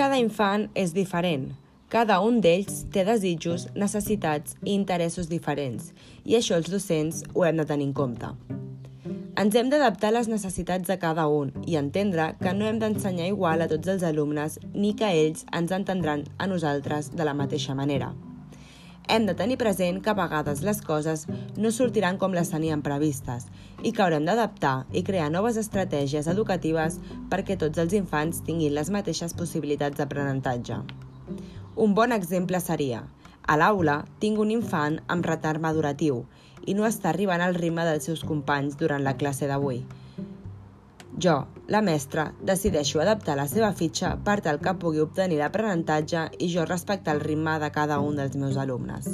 Cada infant és diferent. Cada un d'ells té desitjos, necessitats i interessos diferents, i això els docents ho hem de tenir en compte. Ens hem d'adaptar a les necessitats de cada un i entendre que no hem d'ensenyar igual a tots els alumnes ni que ells ens entendran a nosaltres de la mateixa manera. Hem de tenir present que a vegades les coses no sortiran com les tenien previstes i que haurem d'adaptar i crear noves estratègies educatives perquè tots els infants tinguin les mateixes possibilitats d'aprenentatge. Un bon exemple seria a l'aula tinc un infant amb retard maduratiu i no està arribant al ritme dels seus companys durant la classe d'avui. Jo, la mestra, decideixo adaptar la seva fitxa per tal que pugui obtenir l'aprenentatge i jo respectar el ritme de cada un dels meus alumnes.